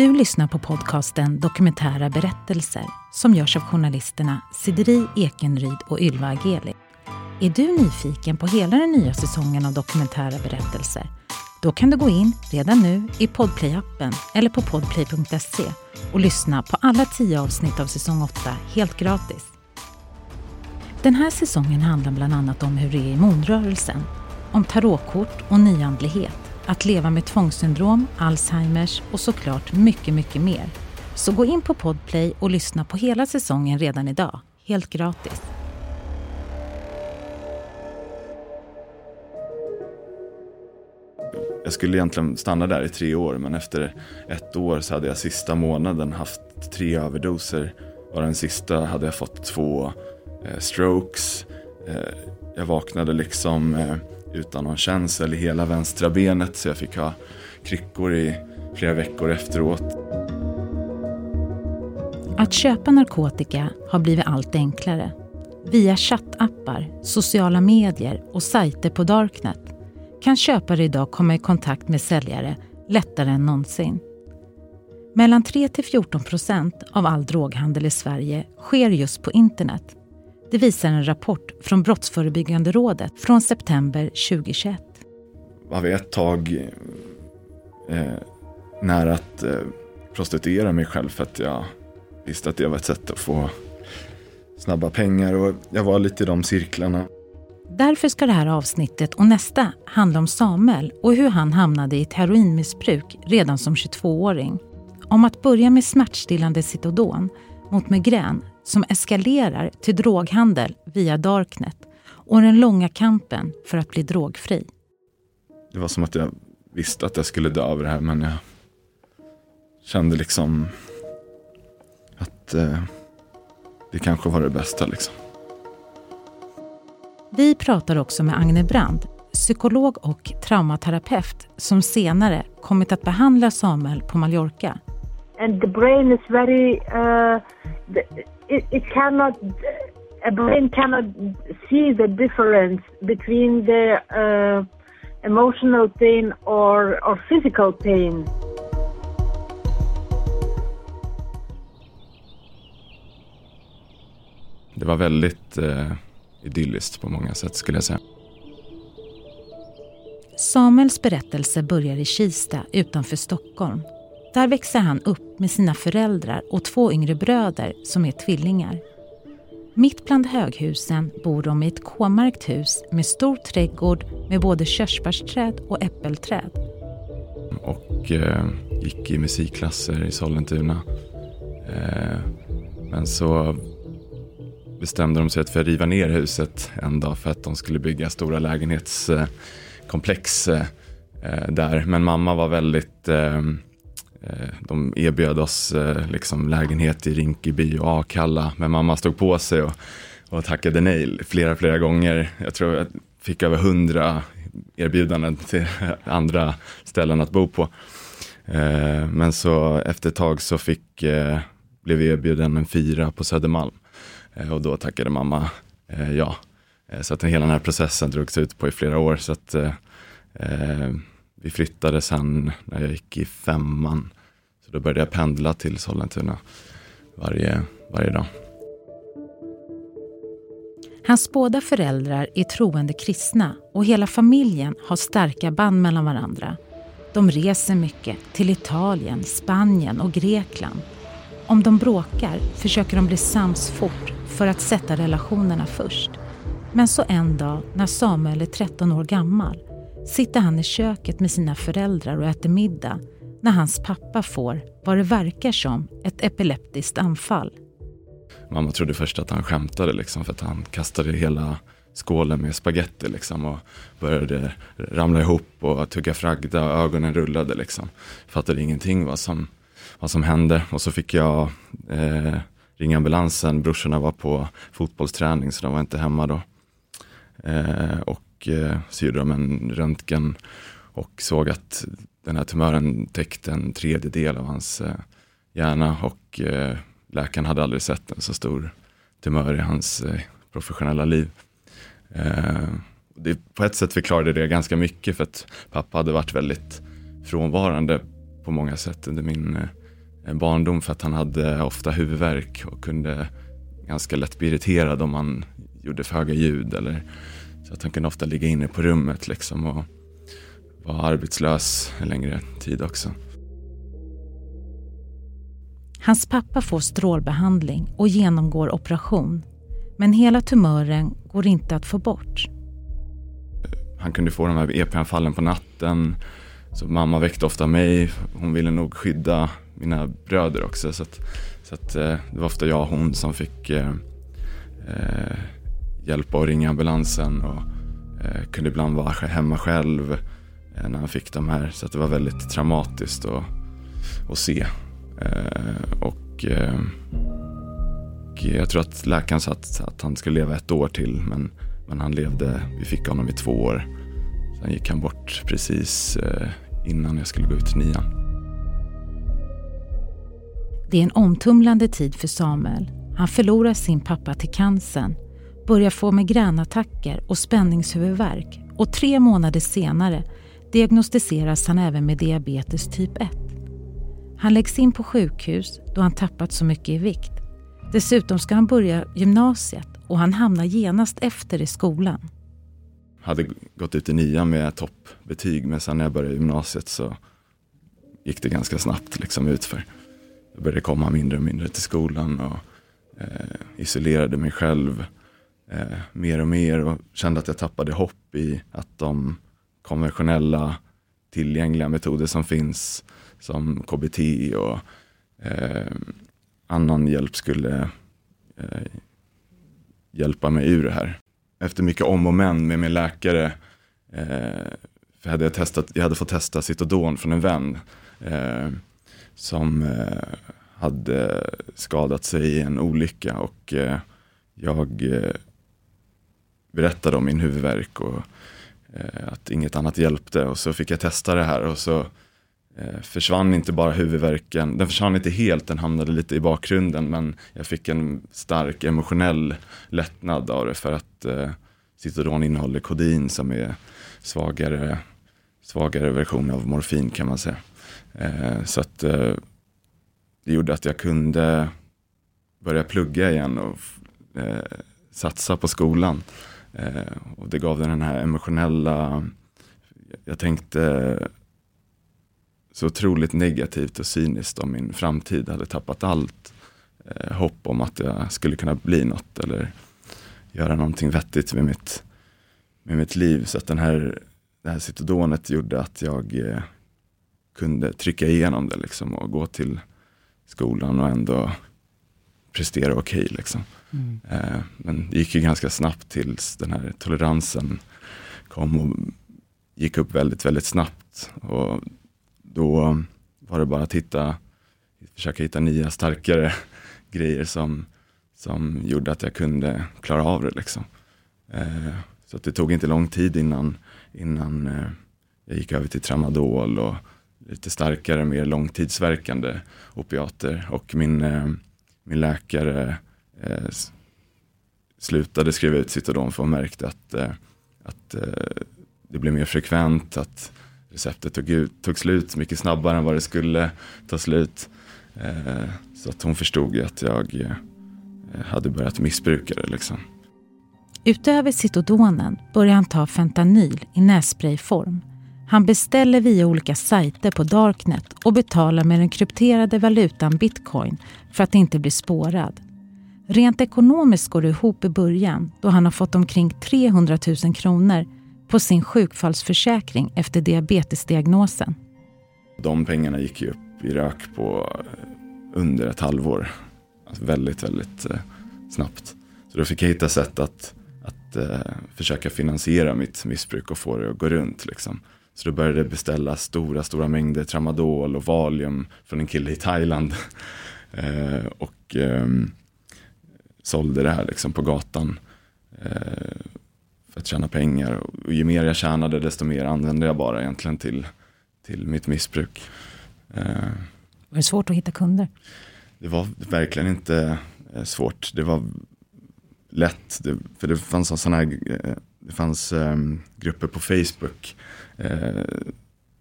Du lyssnar på podcasten Dokumentära berättelser som görs av journalisterna Sideri Ekenryd och Ylva Ageli. Är du nyfiken på hela den nya säsongen av Dokumentära berättelser? Då kan du gå in redan nu i Podplay-appen eller på podplay.se och lyssna på alla tio avsnitt av säsong 8 helt gratis. Den här säsongen handlar bland annat om hur det är i månrörelsen, om tarotkort och nyandlighet, att leva med tvångssyndrom, Alzheimers och såklart mycket, mycket mer. Så gå in på Podplay och lyssna på hela säsongen redan idag, helt gratis. Jag skulle egentligen stanna där i tre år men efter ett år så hade jag sista månaden haft tre överdoser. Och den sista hade jag fått två eh, strokes. Eh, jag vaknade liksom eh, utan någon känsel i hela vänstra benet så jag fick ha kryckor i flera veckor efteråt. Att köpa narkotika har blivit allt enklare. Via chattappar, sociala medier och sajter på Darknet kan köpare idag komma i kontakt med säljare lättare än någonsin. Mellan 3 till 14 procent av all droghandel i Sverige sker just på internet. Det visar en rapport från Brottsförebyggande rådet från september 2021. Var vi ett tag eh, nära att eh, prostituera mig själv för att jag visste att det var ett sätt att få snabba pengar och jag var lite i de cirklarna. Därför ska det här avsnittet och nästa handla om Samuel och hur han hamnade i ett heroinmissbruk redan som 22-åring. Om att börja med smärtstillande Citodon mot migrän som eskalerar till droghandel via Darknet och den långa kampen för att bli drogfri. Det var som att jag visste att jag skulle dö av det här men jag kände liksom att eh, det kanske var det bästa liksom. Vi pratar också med Agne Brand, psykolog och traumaterapeut som senare kommit att behandla Samuel på Mallorca. And the brain is very, uh, it, it cannot, a brain cannot see the difference between the uh, emotional pain or, or physical pain. Det var väldigt eh, idylliskt på många sätt skulle jag säga. Samuels berättelse börjar i Kista utanför Stockholm. Där växer han upp med sina föräldrar och två yngre bröder som är tvillingar. Mitt bland höghusen bor de i ett K-märkt hus med stor trädgård med både körsbärsträd och äppelträd. Och eh, gick i musikklasser i Sollentuna. Eh, men så bestämde de sig för att riva ner huset en dag för att de skulle bygga stora lägenhetskomplex eh, eh där. Men mamma var väldigt, eh, Eh, de erbjöd oss eh, liksom lägenhet i Rinkeby och Akalla. Men mamma stod på sig och, och tackade nej flera, flera gånger. Jag tror jag fick över hundra erbjudanden till andra ställen att bo på. Eh, men så efter ett tag så fick, blev vi erbjuden en fyra på Södermalm. Och då tackade mamma ja. Så att hela den här processen drogs ut på i flera år. Så att vi flyttade sen när jag gick i femman. Så då började jag pendla till Sollentuna varje, varje dag. Hans båda föräldrar är troende kristna och hela familjen har starka band mellan varandra. De reser mycket till Italien, Spanien och Grekland. Om de bråkar försöker de bli sams fort för att sätta relationerna först. Men så en dag när Samuel är 13 år gammal sitter han i köket med sina föräldrar och äter middag när hans pappa får, vad det verkar som, ett epileptiskt anfall. Mamma trodde först att han skämtade liksom för att han kastade hela skålen med spaghetti liksom och började ramla ihop och tugga fragda och ögonen rullade liksom. Fattade ingenting vad som, vad som hände och så fick jag eh, ringa ambulansen. Brorsorna var på fotbollsträning så de var inte hemma då. Eh, och eh, så gjorde de en röntgen och såg att den här tumören täckte en tredjedel av hans eh, hjärna och eh, läkaren hade aldrig sett en så stor tumör i hans eh, professionella liv. Eh, det, på ett sätt förklarade det ganska mycket för att pappa hade varit väldigt frånvarande på många sätt under min eh, barndom för att han hade ofta huvudvärk och kunde ganska lätt bli irriterad om man gjorde för höga ljud. Eller, så att han kunde ofta ligga inne på rummet liksom och vara arbetslös en längre tid också. Hans pappa får strålbehandling och genomgår operation. Men hela tumören går inte att få bort. Han kunde få de här EP-anfallen på natten. Så mamma väckte ofta mig. Hon ville nog skydda mina bröder också. Så, att, så att, eh, det var ofta jag och hon som fick eh, eh, hjälpa och ringa ambulansen. Och eh, kunde ibland vara hemma själv eh, när han fick de här. Så att det var väldigt traumatiskt att, att se. Eh, och eh, jag tror att läkaren sa att, att han skulle leva ett år till. Men, men han levde, vi fick honom i två år. Sen gick han bort precis eh, innan jag skulle gå ut nian. Det är en omtumlande tid för Samuel. Han förlorar sin pappa till cancern, börjar få migränattacker och spänningshuvudvärk och tre månader senare diagnostiseras han även med diabetes typ 1. Han läggs in på sjukhus då han tappat så mycket i vikt. Dessutom ska han börja gymnasiet och han hamnar genast efter i skolan. Jag Hade gått ut i nian med toppbetyg men sen när jag började gymnasiet så gick det ganska snabbt liksom utför. Jag började komma mindre och mindre till skolan och eh, isolerade mig själv eh, mer och mer och kände att jag tappade hopp i att de konventionella tillgängliga metoder som finns som KBT och eh, annan hjälp skulle eh, hjälpa mig ur det här. Efter mycket om och men med min läkare eh, för hade jag, testat, jag hade fått testa Citodon från en vän eh, som eh, hade skadat sig i en olycka och eh, jag eh, berättade om min huvudvärk och eh, att inget annat hjälpte och så fick jag testa det här och så eh, försvann inte bara huvudvärken, den försvann inte helt, den hamnade lite i bakgrunden men jag fick en stark emotionell lättnad av det för att eh, Citodon innehåller kodin som är svagare, svagare version av morfin kan man säga. Eh, så att eh, det gjorde att jag kunde börja plugga igen och eh, satsa på skolan. Eh, och det gav den här emotionella, jag tänkte så otroligt negativt och cyniskt om min framtid. Jag hade tappat allt eh, hopp om att jag skulle kunna bli något eller göra någonting vettigt med mitt, med mitt liv. Så att den här, det här citodonet gjorde att jag eh, kunde trycka igenom det liksom och gå till skolan och ändå prestera okej. Okay, liksom. Mm. Eh, men det gick ju ganska snabbt tills den här toleransen kom och gick upp väldigt, väldigt snabbt. Och då var det bara att hitta, försöka hitta nya starkare grejer som, som gjorde att jag kunde klara av det. Liksom. Eh, så det tog inte lång tid innan, innan eh, jag gick över till tramadol och lite starkare, mer långtidsverkande opiater. Och min, eh, min läkare eh, slutade skriva ut Citodon för hon märkte att, eh, att eh, det blev mer frekvent, att receptet tog, ut, tog slut mycket snabbare än vad det skulle ta slut. Eh, så att hon förstod ju att jag eh, hade börjat missbruka det. Liksom. Utöver Citodonen börjar han ta fentanyl i nässprayform. Han beställer via olika sajter på Darknet och betalar med den krypterade valutan bitcoin för att inte bli spårad. Rent ekonomiskt går det ihop i början då han har fått omkring 300 000 kronor på sin sjukfallsförsäkring efter diabetesdiagnosen. De pengarna gick ju upp i rök på eh, under ett halvår. Alltså väldigt, väldigt eh, snabbt. Så då fick jag hitta sätt att, att uh, försöka finansiera mitt missbruk och få det att gå runt. Liksom. Så då började jag beställa stora, stora mängder tramadol och valium från en kille i Thailand. uh, och um, sålde det här liksom på gatan. Uh, för att tjäna pengar. Och ju mer jag tjänade desto mer använde jag bara egentligen till, till mitt missbruk. Eh, var det svårt att hitta kunder? Det var verkligen inte eh, svårt. Det var lätt. Det, för det fanns sådana här, eh, det fanns um, grupper på Facebook. Uh,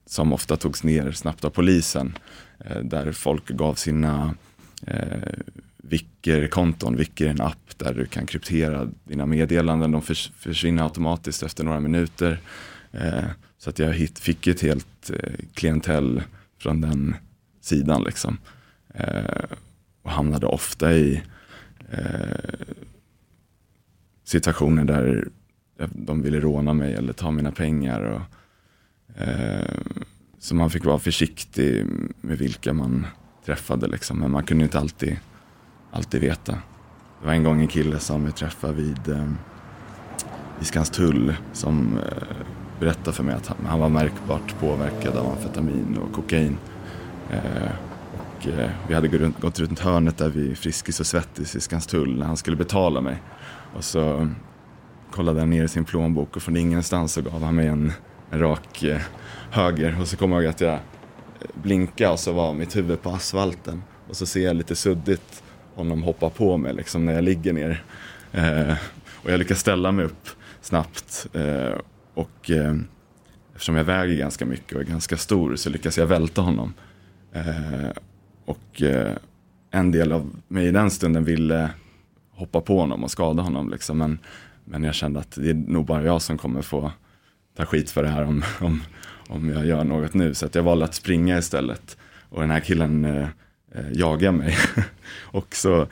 som ofta togs ner snabbt av polisen. Eh, där folk gav sina eh, Vicker-konton. Vicker är en app där du kan kryptera dina meddelanden. De försvinner automatiskt efter några minuter. Eh, så att jag fick ett helt eh, klientell från den sidan. Liksom. Eh, och hamnade ofta i situationer där de ville råna mig eller ta mina pengar. Och, eh, så man fick vara försiktig med vilka man träffade. Liksom. Men man kunde inte alltid, alltid veta. Det var en gång en kille som jag träffade vid eh, i Skanstull som eh, berättade för mig att han, han, var märkbart påverkad av amfetamin och kokain. Eh, och, eh, vi hade gått runt, gått runt hörnet där vid Friskis och Svettis i Skanstull när han skulle betala mig. Och så kollade han ner i sin plånbok och från ingenstans så gav han mig en, en rak eh, höger. Och så kommer jag ihåg att jag blinkade och så var mitt huvud på asfalten. Och så ser jag lite suddigt honom hoppa på mig liksom när jag ligger ner. Eh, och jag lyckas ställa mig upp snabbt. Eh, och eh, eftersom jag väger ganska mycket och är ganska stor så lyckas jag välta honom. Eh, och eh, en del av mig i den stunden ville hoppa på honom och skada honom. Liksom. Men, men jag kände att det är nog bara jag som kommer få ta skit för det här om, om, om jag gör något nu. Så att jag valde att springa istället. Och den här killen eh, eh, mig. och så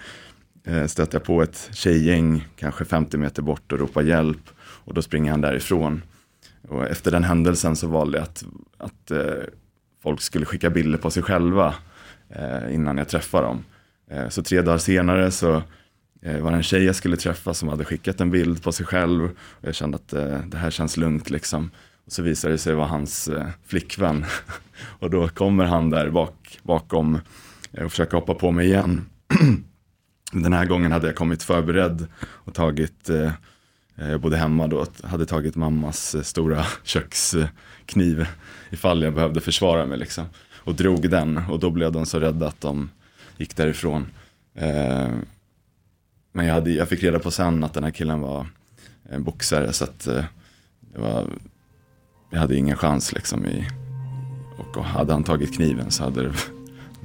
eh, stötte jag på ett tjejgäng, kanske 50 meter bort och ropar hjälp. Och då springer han därifrån. Och efter den händelsen så valde jag att, att eh, folk skulle skicka bilder på sig själva eh, innan jag träffade dem. Eh, så tre dagar senare så eh, var det en tjej jag skulle träffa som hade skickat en bild på sig själv. Och jag kände att eh, det här känns lugnt liksom. Och så visade det sig vara hans eh, flickvän. och då kommer han där bak, bakom Eh, och försöka hoppa på mig igen. Den här gången hade jag kommit förberedd och tagit eh, eh, jag bodde hemma då, hade tagit mammas stora kökskniv ifall jag behövde försvara mig liksom. Och drog den och då blev de så rädda att de gick därifrån. Eh, men jag, hade, jag fick reda på sen att den här killen var en boxare så att eh, det var, jag hade ingen chans liksom. I, och hade han tagit kniven så hade det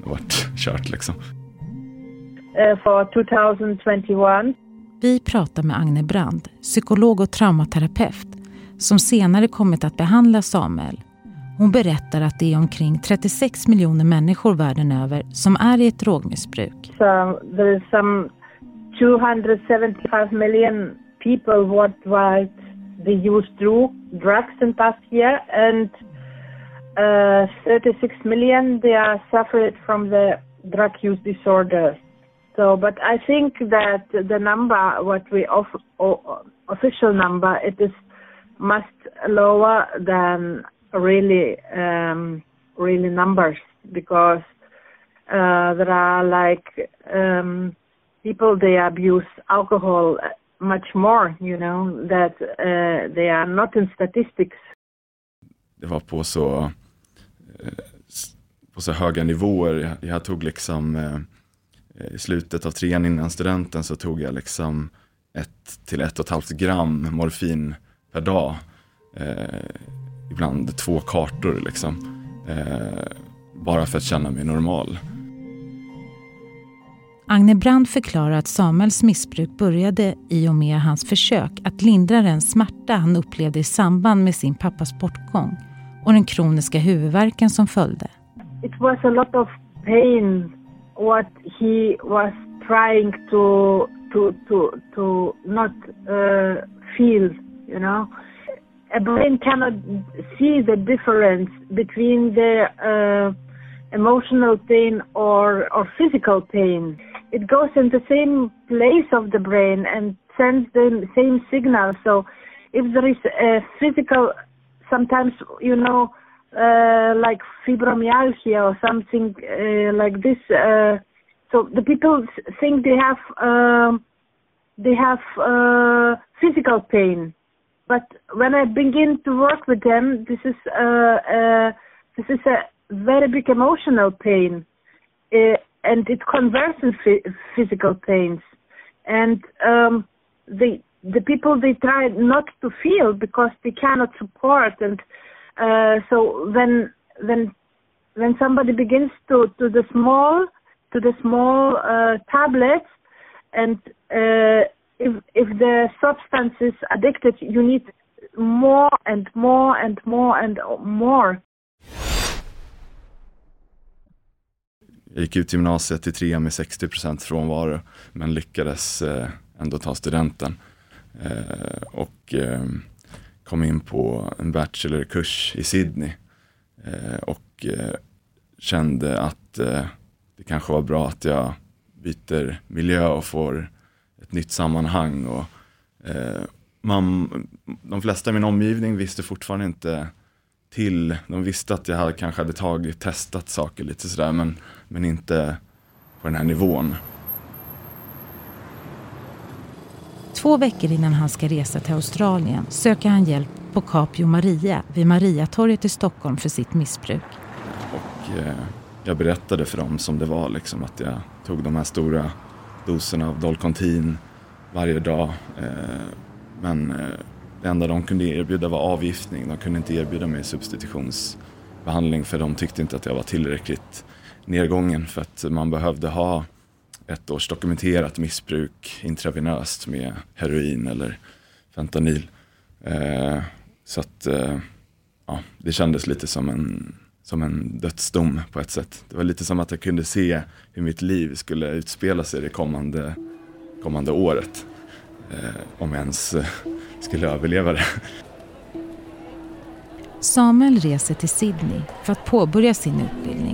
varit kört liksom. Uh, for 2021. Vi pratar med Agne Brand, psykolog och traumaterapeut som senare kommit att behandla Samuel hon berättar att det är omkring 36 miljoner människor världen över som är i ett drogmissbruk. So there is some 275 million people worldwide they used drugs in past year and uh, 36 million they are suffered from the drug use disorder. So, but I think that the number, what we off, official number, it is much lower than really um, really numbers because uh, there are like um, people they abuse alcohol much more, you know, that uh, they are not in statistics. Det var på så, Eh, på så höga nivåer. Jag, jag tog liksom eh, i slutet av trean innan studenten så tog jag liksom ett till ett och ett halvt gram morfin per dag. Eh, ibland två kartor liksom. Eh, bara för att känna mig normal. Agne Brand förklarar att Samuels missbruk började i och med hans försök att lindra den smärta han upplevde i samband med sin pappas bortgång och den kroniska huvudvärken som följde. It was a lot of pain what he was trying to to to to not uh, feel, you know. a brain cannot see the difference between the uh, emotional pain or, or physical pain. It goes in the same place of the brain and sends the same signal. So if there is a physical, sometimes, you know, uh, like fibromyalgia or something uh, like this, uh, so the people think they have, um, they have uh, physical pain but when I begin to work with them, this is uh, uh, this is a very big emotional pain, uh, and it converts in physical pains. And um, the the people they try not to feel because they cannot support, and uh, so when when when somebody begins to to the small to the small uh, tablets, and uh, if if the substance is addicted, you need more and more and more and more. Jag gick ut gymnasiet i trean med 60 frånvaro men lyckades eh, ändå ta studenten. Eh, och eh, kom in på en bachelorkurs i Sydney. Eh, och eh, kände att eh, det kanske var bra att jag byter miljö och får ett nytt sammanhang. Och, eh, man, de flesta i min omgivning visste fortfarande inte till, de visste att jag hade, kanske hade tagit, testat saker lite sådär men, men inte på den här nivån. Två veckor innan han ska resa till Australien söker han hjälp på Capio Maria vid Mariatorget i Stockholm för sitt missbruk. Och eh, jag berättade för dem som det var, liksom, att jag tog de här stora doserna av Dolcontin varje dag. Eh, men eh, det enda de kunde erbjuda var avgiftning. De kunde inte erbjuda mig substitutionsbehandling för de tyckte inte att jag var tillräckligt nedgången för att man behövde ha ett års dokumenterat missbruk intravenöst med heroin eller fentanyl. Eh, så att eh, ja, det kändes lite som en, som en dödsdom på ett sätt. Det var lite som att jag kunde se hur mitt liv skulle utspela sig det kommande, kommande året. Eh, om jag ens eh, skulle överleva det. Samuel reser till Sydney för att påbörja sin utbildning.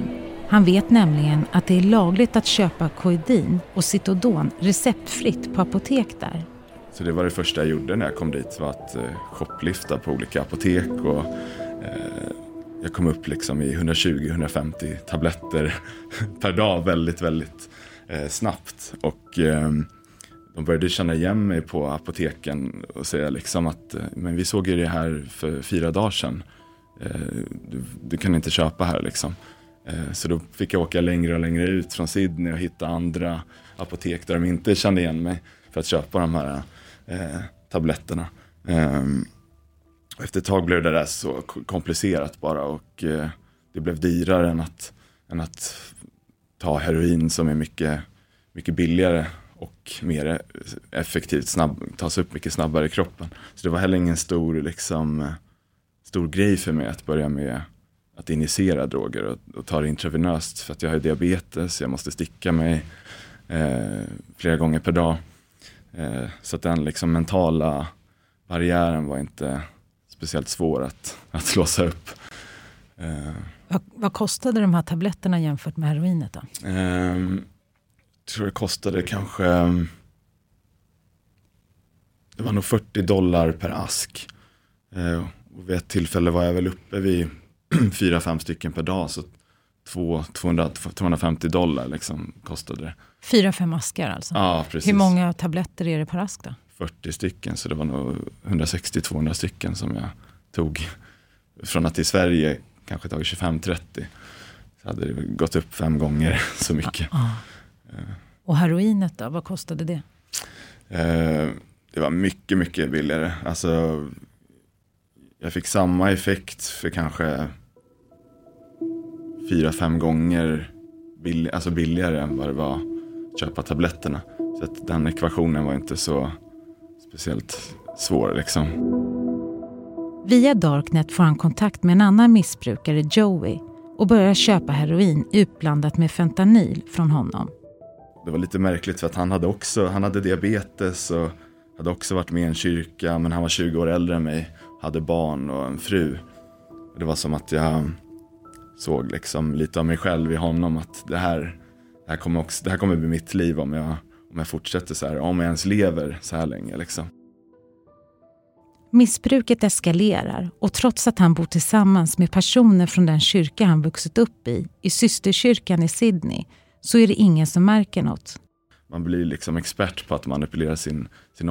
Han vet nämligen att det är lagligt att köpa koidin och Citodon receptfritt på apotek där. Så det var det första jag gjorde när jag kom dit var att eh, shopplifta på olika apotek och eh, jag kom upp liksom i 120-150 tabletter per dag väldigt, väldigt eh, snabbt. Och eh, de började känna igen mig på apoteken och säga liksom att eh, men vi såg ju det här för fyra dagar sedan. Eh, du, du kan inte köpa här liksom. Eh, så då fick jag åka längre och längre ut från Sydney och hitta andra apotek där de inte kände igen mig för att köpa de här eh, tabletterna. Eh, efter ett tag blev det där så komplicerat bara och eh, det blev dyrare än att, än att ta heroin som är mycket, mycket billigare och mer effektivt, snabb, tas upp mycket snabbare i kroppen. Så det var heller ingen stor, liksom, eh, stor grej för mig att börja med att injicera droger och, och ta det intravenöst för att jag har diabetes, jag måste sticka mig eh, flera gånger per dag. Eh, så att den liksom mentala barriären var inte speciellt svår att, att låsa upp. Eh, vad, vad, kostade de här tabletterna jämfört med heroinet då? Eh, jag tror det kostade kanske det var nog 40 dollar per ask. Eh, och vid ett tillfälle var jag väl uppe vid fyra, fem stycken per dag. Så 2, 200, 250 dollar liksom kostade det. Fyra, fem askar alltså? Ja, precis. Hur många tabletter är det per ask då? 40 stycken, så det var nog 160-200 stycken som jag tog. Från att i Sverige kanske tagit 25-30. Så hade det gått upp fem gånger så mycket. Ja, ja. Och heroinet då, vad kostade det? Eh, det var mycket, mycket billigare. Alltså jag fick samma effekt för kanske fyra, fem gånger bill alltså billigare än vad det var att köpa tabletterna. Så att den ekvationen var inte så speciellt svår liksom. Via Darknet får han kontakt med en annan missbrukare, Joey, och börjar köpa heroin utblandat med fentanyl från honom. Det var lite märkligt för att han hade också, han hade diabetes och hade också varit med i en kyrka men han var 20 år äldre än mig hade barn och en fru. Det var som att jag såg liksom lite av mig själv i honom. Att det här, det här, kommer, också, det här kommer bli mitt liv om jag, om jag fortsätter så här. Om jag ens lever så här länge. Liksom. Missbruket eskalerar och trots att han bor tillsammans med personer från den kyrka han vuxit upp i, i systerkyrkan i Sydney, så är det ingen som märker något. Man blir liksom expert på att manipulera sin, sin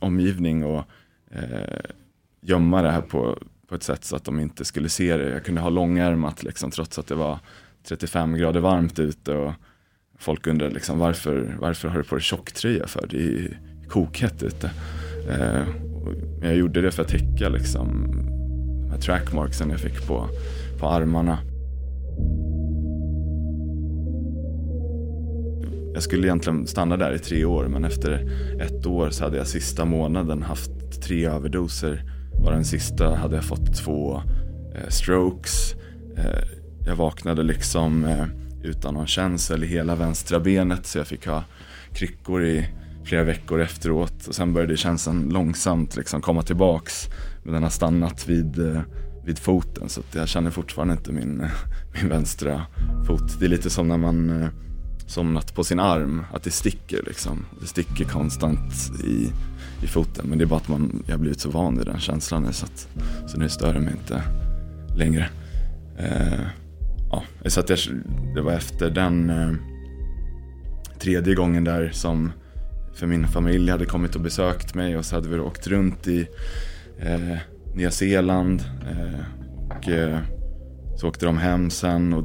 omgivning och eh, gömma det här på, på ett sätt så att de inte skulle se det. Jag kunde ha långärmat liksom, trots att det var 35 grader varmt ute och folk undrade liksom, varför, varför har du på dig tjocktröja för? Det är kokhett ute. Eh, jag gjorde det för att täcka liksom, de här trackmarksen jag fick på, på armarna. Jag skulle egentligen stanna där i tre år men efter ett år så hade jag sista månaden haft tre överdoser bara den sista hade jag fått två eh, strokes. Eh, jag vaknade liksom eh, utan någon känsel i hela vänstra benet så jag fick ha kryckor i flera veckor efteråt. Och sen började känslan långsamt liksom komma tillbaks. Men den har stannat vid, eh, vid foten så jag känner fortfarande inte min, min vänstra fot. Det är lite som när man eh, somnat på sin arm, att det sticker liksom. Det sticker konstant i, i foten. Men det är bara att man, jag har blivit så van vid den känslan nu så, att, så nu stör det mig inte längre. Eh, ja, så att jag, det var efter den eh, tredje gången där som för min familj hade kommit och besökt mig och så hade vi åkt runt i eh, Nya Zeeland. Eh, och eh, så åkte de hem sen och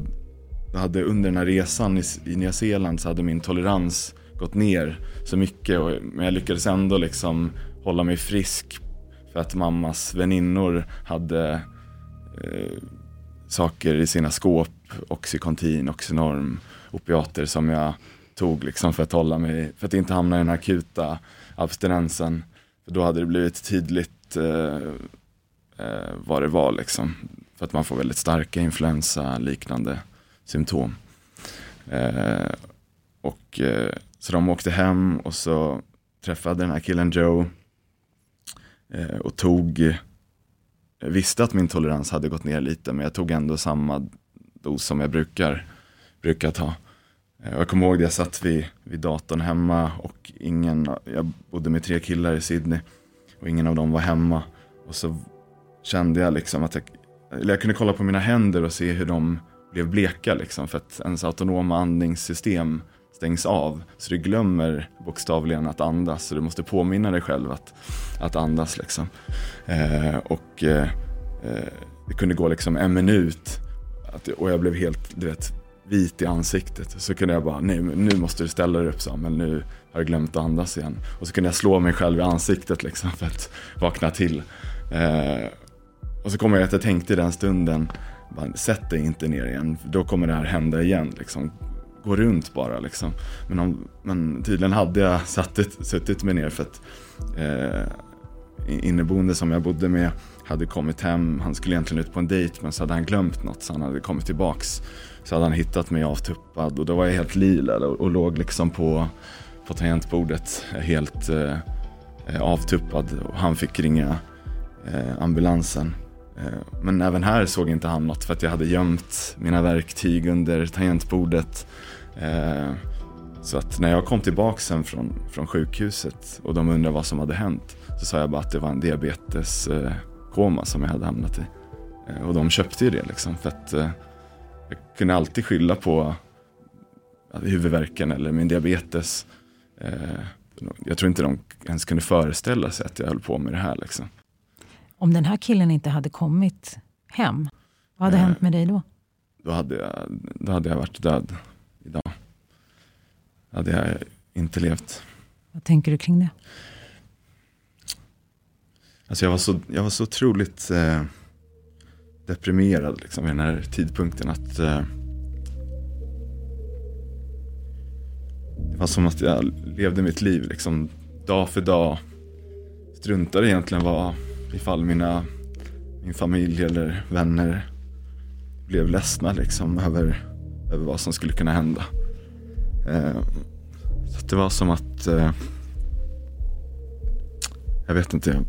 hade under den här resan i, i Nya Zeeland så hade min tolerans gått ner så mycket. Och, men jag lyckades ändå liksom hålla mig frisk för att mammas väninnor hade eh, saker i sina skåp, Oxycontin, Oxynorm, opiater som jag tog liksom för att hålla mig, för att inte hamna i den akuta abstinensen. För då hade det blivit tydligt eh, eh, vad det var liksom. För att man får väldigt starka influensa liknande symptom. Eh, och eh, så de åkte hem och så träffade den här killen Joe eh, och tog, jag visste att min tolerans hade gått ner lite men jag tog ändå samma dos som jag brukar, brukar ta. Eh, och jag kommer ihåg det, jag satt vid, vid datorn hemma och ingen, jag bodde med tre killar i Sydney och ingen av dem var hemma. Och så kände jag liksom att jag, eller jag kunde kolla på mina händer och se hur de blev bleka liksom för att ens autonoma andningssystem stängs av. Så du glömmer bokstavligen att andas så du måste påminna dig själv att, att andas liksom. Eh, och eh, eh, det kunde gå liksom en minut att, och jag blev helt, du vet, vit i ansiktet. Så kunde jag bara, nej nu måste du ställa dig upp Samuel, nu har du glömt att andas igen. Och så kunde jag slå mig själv i ansiktet liksom för att vakna till. Eh, och så kommer jag att jag tänkte i den stunden, bara, sätt dig inte ner igen, då kommer det här hända igen. Liksom. Gå runt bara liksom. Men, om, men tydligen hade jag suttit, suttit mig ner för att eh, inneboende som jag bodde med hade kommit hem, han skulle egentligen ut på en dejt men så hade han glömt något så han hade kommit tillbaks. Så hade han hittat mig avtuppad och då var jag helt lila och, och låg liksom på, på tangentbordet helt eh, eh avtuppad och han fick ringa eh, ambulansen. Eh, men även här såg inte han något för att jag hade gömt mina verktyg under tangentbordet. Eh, så att när jag kom tillbaka sen från, från sjukhuset och de undrade vad som hade hänt så sa jag bara att det var en diabeteskoma som jag hade hamnat i. Eh, och de köpte ju det liksom för att jag kunde alltid skylla på huvudvärken eller min diabetes. Jag tror inte de ens kunde föreställa sig att jag höll på med det här. Liksom. Om den här killen inte hade kommit hem, vad hade eh, hänt med dig då? Då hade, jag, då hade jag varit död idag. Då hade jag inte levt. Vad tänker du kring det? Alltså jag, var så, jag var så otroligt eh, deprimerad liksom, vid den här tidpunkten. att eh, Det var som att jag levde mitt liv liksom, dag för dag. Struntade egentligen vad ifall mina, min familj eller vänner blev ledsna liksom över, över vad som skulle kunna hända. Eh, så det var som att, eh, jag vet inte,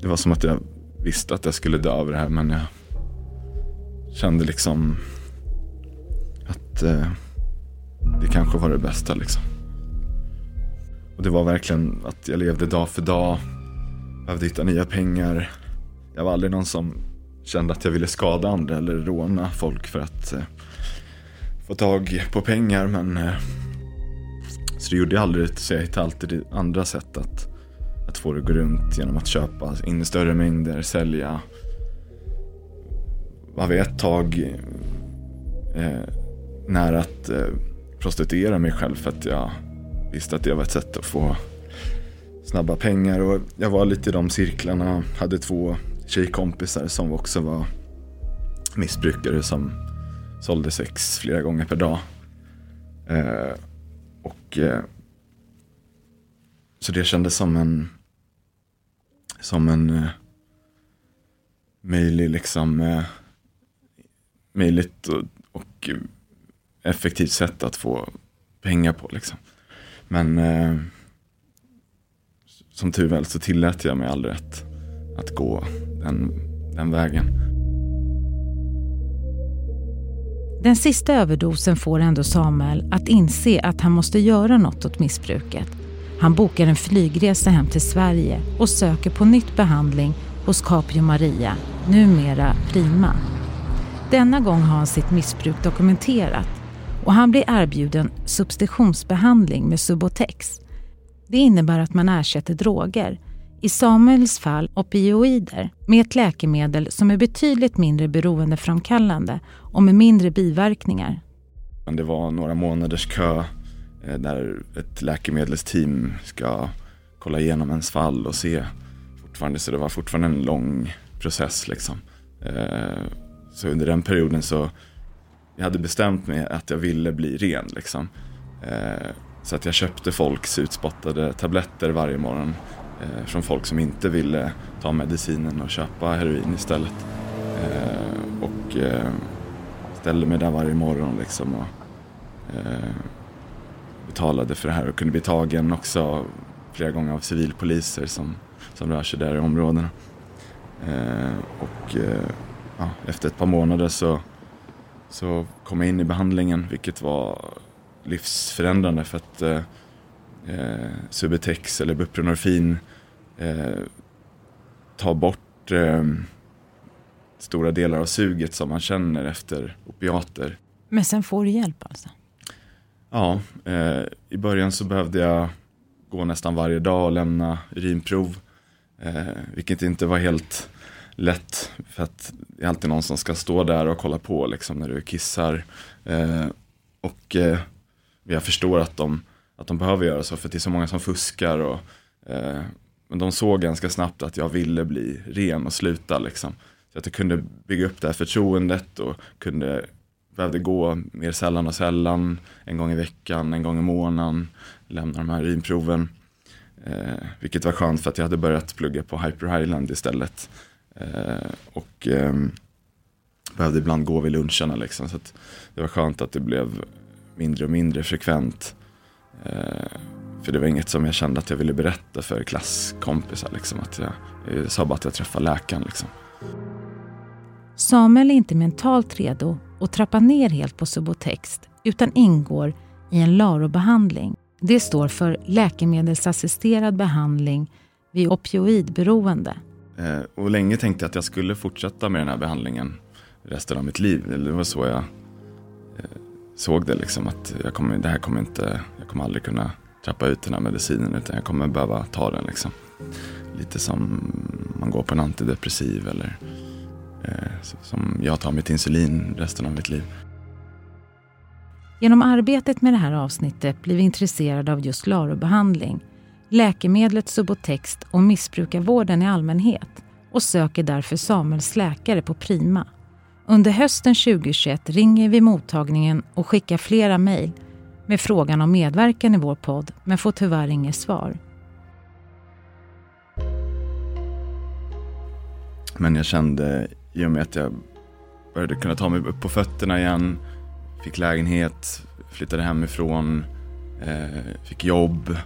det var som att jag visste att jag skulle dö av det här men jag kände liksom att eh, det kanske var det bästa liksom. Och det var verkligen att jag levde dag för dag. Behövde hitta nya pengar. Jag var aldrig någon som kände att jag ville skada andra eller råna folk för att eh, få tag på pengar. Men eh, så det gjorde jag aldrig. Så jag hittade alltid andra sätt att, att få det att gå runt genom att köpa in större mängder, sälja. Var vi ett tag eh, nära att eh, prostituera mig själv för att jag visste att det var ett sätt att få snabba pengar. Och jag var lite i de cirklarna. Hade två tjejkompisar som också var missbrukare som sålde sex flera gånger per dag. Eh, och eh, så det kändes som en som en eh, möjlig liksom eh, möjligt och, och effektivt sätt att få pengar på liksom. Men eh, som tur väl så tillät jag mig aldrig att, att gå den, den vägen. Den sista överdosen får ändå Samuel att inse att han måste göra något åt missbruket. Han bokar en flygresa hem till Sverige och söker på nytt behandling hos Capio Maria, numera Prima. Denna gång har han sitt missbruk dokumenterat och han blir erbjuden substitutionsbehandling med Subotex. Det innebär att man ersätter droger, i Samuels fall opioider, med ett läkemedel som är betydligt mindre beroendeframkallande och med mindre biverkningar. Det var några månaders kö eh, där ett läkemedelsteam ska kolla igenom ens fall och se fortfarande, så det var fortfarande en lång process liksom. Eh, så under den perioden så jag hade bestämt mig att jag ville bli ren liksom. Eh, så att jag köpte folks utspottade tabletter varje morgon eh, från folk som inte ville ta medicinen och köpa heroin istället. Eh, och eh, ställde mig där varje morgon liksom och eh, betalade för det här och kunde bli tagen också flera gånger av civilpoliser som, som rör sig där i områdena. Eh, och ja, efter ett par månader så, så kom jag in i behandlingen vilket var livsförändrande för att eh, eh, Subutex eller Buprenorfin eh, tar bort eh, stora delar av suget som man känner efter opiater. Men sen får du hjälp alltså? Ja, eh, i början så behövde jag gå nästan varje dag och lämna urinprov. Eh, vilket inte var helt lätt. För att det är alltid någon som ska stå där och kolla på liksom, när du kissar. Eh, och eh, jag förstår att de, att de behöver göra så för det är så många som fuskar. Och, eh, men de såg ganska snabbt att jag ville bli ren och sluta. Liksom. Så att jag kunde bygga upp det här förtroendet och kunde, behövde gå mer sällan och sällan. En gång i veckan, en gång i månaden. Lämna de här urinproven. Eh, vilket var skönt för att jag hade börjat plugga på Hyper Highland istället. Eh, och eh, behövde ibland gå vid luncherna liksom. Så det var skönt att det blev mindre och mindre frekvent. Eh, för det var inget som jag kände att jag ville berätta för klasskompisar. Liksom, att jag, jag sa bara att jag träffade läkaren. Liksom. Samuel är inte mentalt redo att trappa ner helt på Subotex utan ingår i en LARO-behandling. Det står för läkemedelsassisterad behandling vid opioidberoende. Eh, och länge tänkte jag att jag skulle fortsätta med den här behandlingen resten av mitt liv. Det var så jag eh, såg det liksom att jag kommer, det här kommer inte, jag kommer aldrig kunna trappa ut den här medicinen utan jag kommer behöva ta den liksom. Lite som man går på en antidepressiv eller eh, som jag tar mitt insulin resten av mitt liv. Genom arbetet med det här avsnittet blir vi intresserade av just LARO-behandling läkemedlet Subotex och missbrukarvården i allmänhet och söker därför Samuels läkare på Prima. Under hösten 2021 ringer vi mottagningen och skickar flera mejl med frågan om medverkan i vår podd men får tyvärr inget svar. Men jag kände i och med att jag började kunna ta mig upp på fötterna igen, fick lägenhet, flyttade hemifrån, eh, fick jobb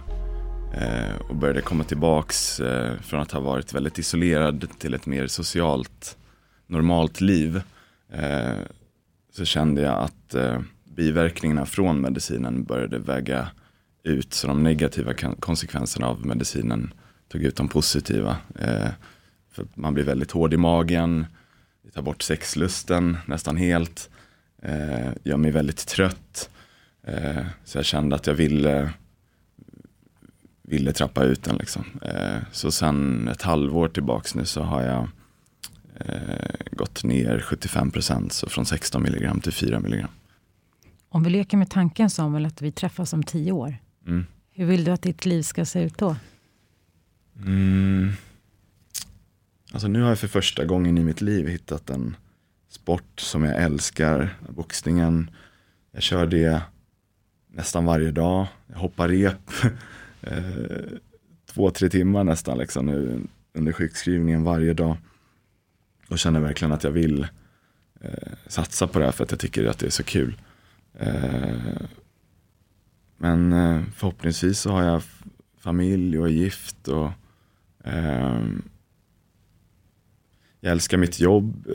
Eh, och började komma tillbaks eh, från att ha varit väldigt isolerad till ett mer socialt, normalt liv. Eh, så kände jag att eh, biverkningarna från medicinen började väga ut. Så de negativa konsekvenserna av medicinen tog ut de positiva. Eh, för man blir väldigt hård i magen, tar bort sexlusten nästan helt, gör mig väldigt trött. så jag kände att jag ville ville trappa ut den. Liksom. Eh, så sen ett halvår tillbaks nu så har jag eh, gått ner 75 procent, så från 16 milligram till 4 milligram. Om vi leker med tanken Samuel att vi träffas om tio år. Mm. Hur vill du att ditt liv ska se ut då? Mm. Alltså nu har jag för första gången i mitt liv hittat en sport som jag älskar, boxningen. Jag kör det nästan varje dag. Jag hoppar rep eh, två, tre timmar nästan liksom nu under sjukskrivningen varje dag. Och känner verkligen att jag vill eh, satsa på det här för att jag tycker att det är så kul. Eh, men eh, förhoppningsvis så har jag familj och är gift och eh, jag älskar mitt jobb,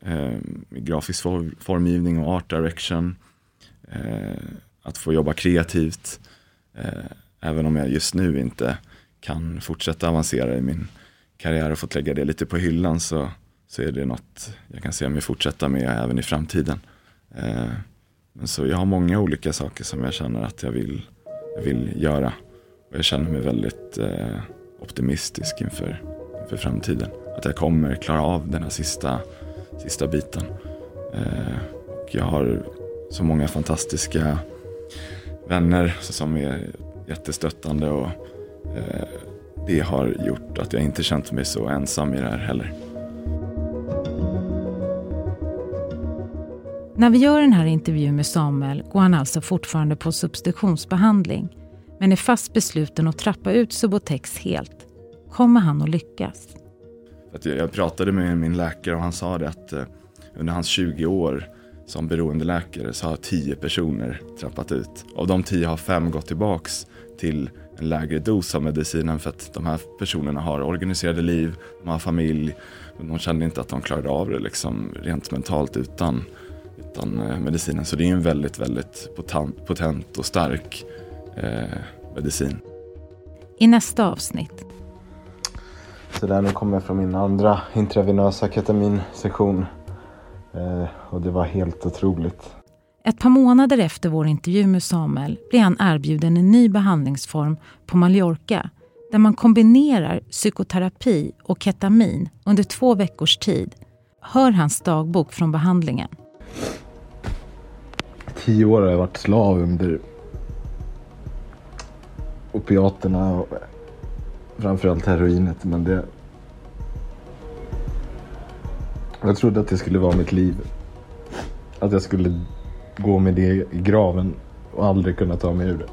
eh, grafisk formgivning och art direction. Eh, att få jobba kreativt. Eh, även om jag just nu inte kan fortsätta avancera i min karriär och fått lägga det lite på hyllan så, så är det något jag kan se mig fortsätta med även i framtiden. Eh, men så jag har många olika saker som jag känner att jag vill, jag vill göra. Och jag känner mig väldigt eh, optimistisk inför, inför framtiden. Att jag kommer klara av den här sista, sista biten. Eh, och jag har så många fantastiska vänner som är jättestöttande och eh, det har gjort att jag inte känt mig så ensam i det här heller. När vi gör den här intervjun med Samuel går han alltså fortfarande på substitutionsbehandling men är fast besluten att trappa ut Subotex helt. Kommer han att lyckas? Jag pratade med min läkare och han sa det att eh, under hans 20 år som beroendeläkare så har 10 personer trappat ut. Av de 10 har 5 gått tillbaks till en lägre dos av medicinen för att de här personerna har organiserade liv, de har familj, men de kände inte att de klarade av det liksom rent mentalt utan, utan eh, medicinen. Så det är en väldigt, väldigt potent, potent och stark eh, medicin. I nästa avsnitt. Så där, nu kommer jag från min andra intravenösa ketaminsession. Eh, och det var helt otroligt. Ett par månader efter vår intervju med Samuel blir han erbjuden en ny behandlingsform på Mallorca där man kombinerar psykoterapi och ketamin under två veckors tid. Hör hans dagbok från behandlingen. Tio år har jag varit slav under opiaterna och framförallt heroinet. Men det... Jag trodde att det skulle vara mitt liv. Att jag skulle gå med det i graven och aldrig kunna ta mig ur det.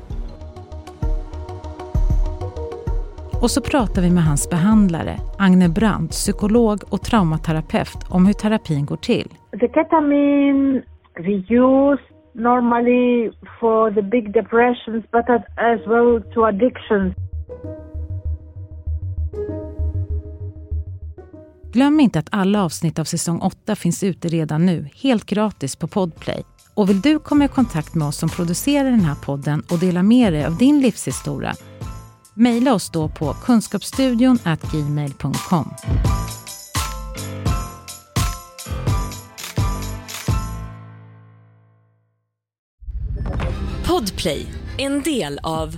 Och så pratar vi med hans behandlare, Agne Brandt, psykolog och traumaterapeut, om hur terapin går till. The ketamine we use normally for the big depressions but as well to addictions. Glöm inte att alla avsnitt av säsong 8 finns ute redan nu, helt gratis på Podplay. Och vill du komma i kontakt med oss som producerar den här podden och dela med dig av din livshistoria? Mejla oss då på kunskapsstudion gmail.com. Podplay, en del av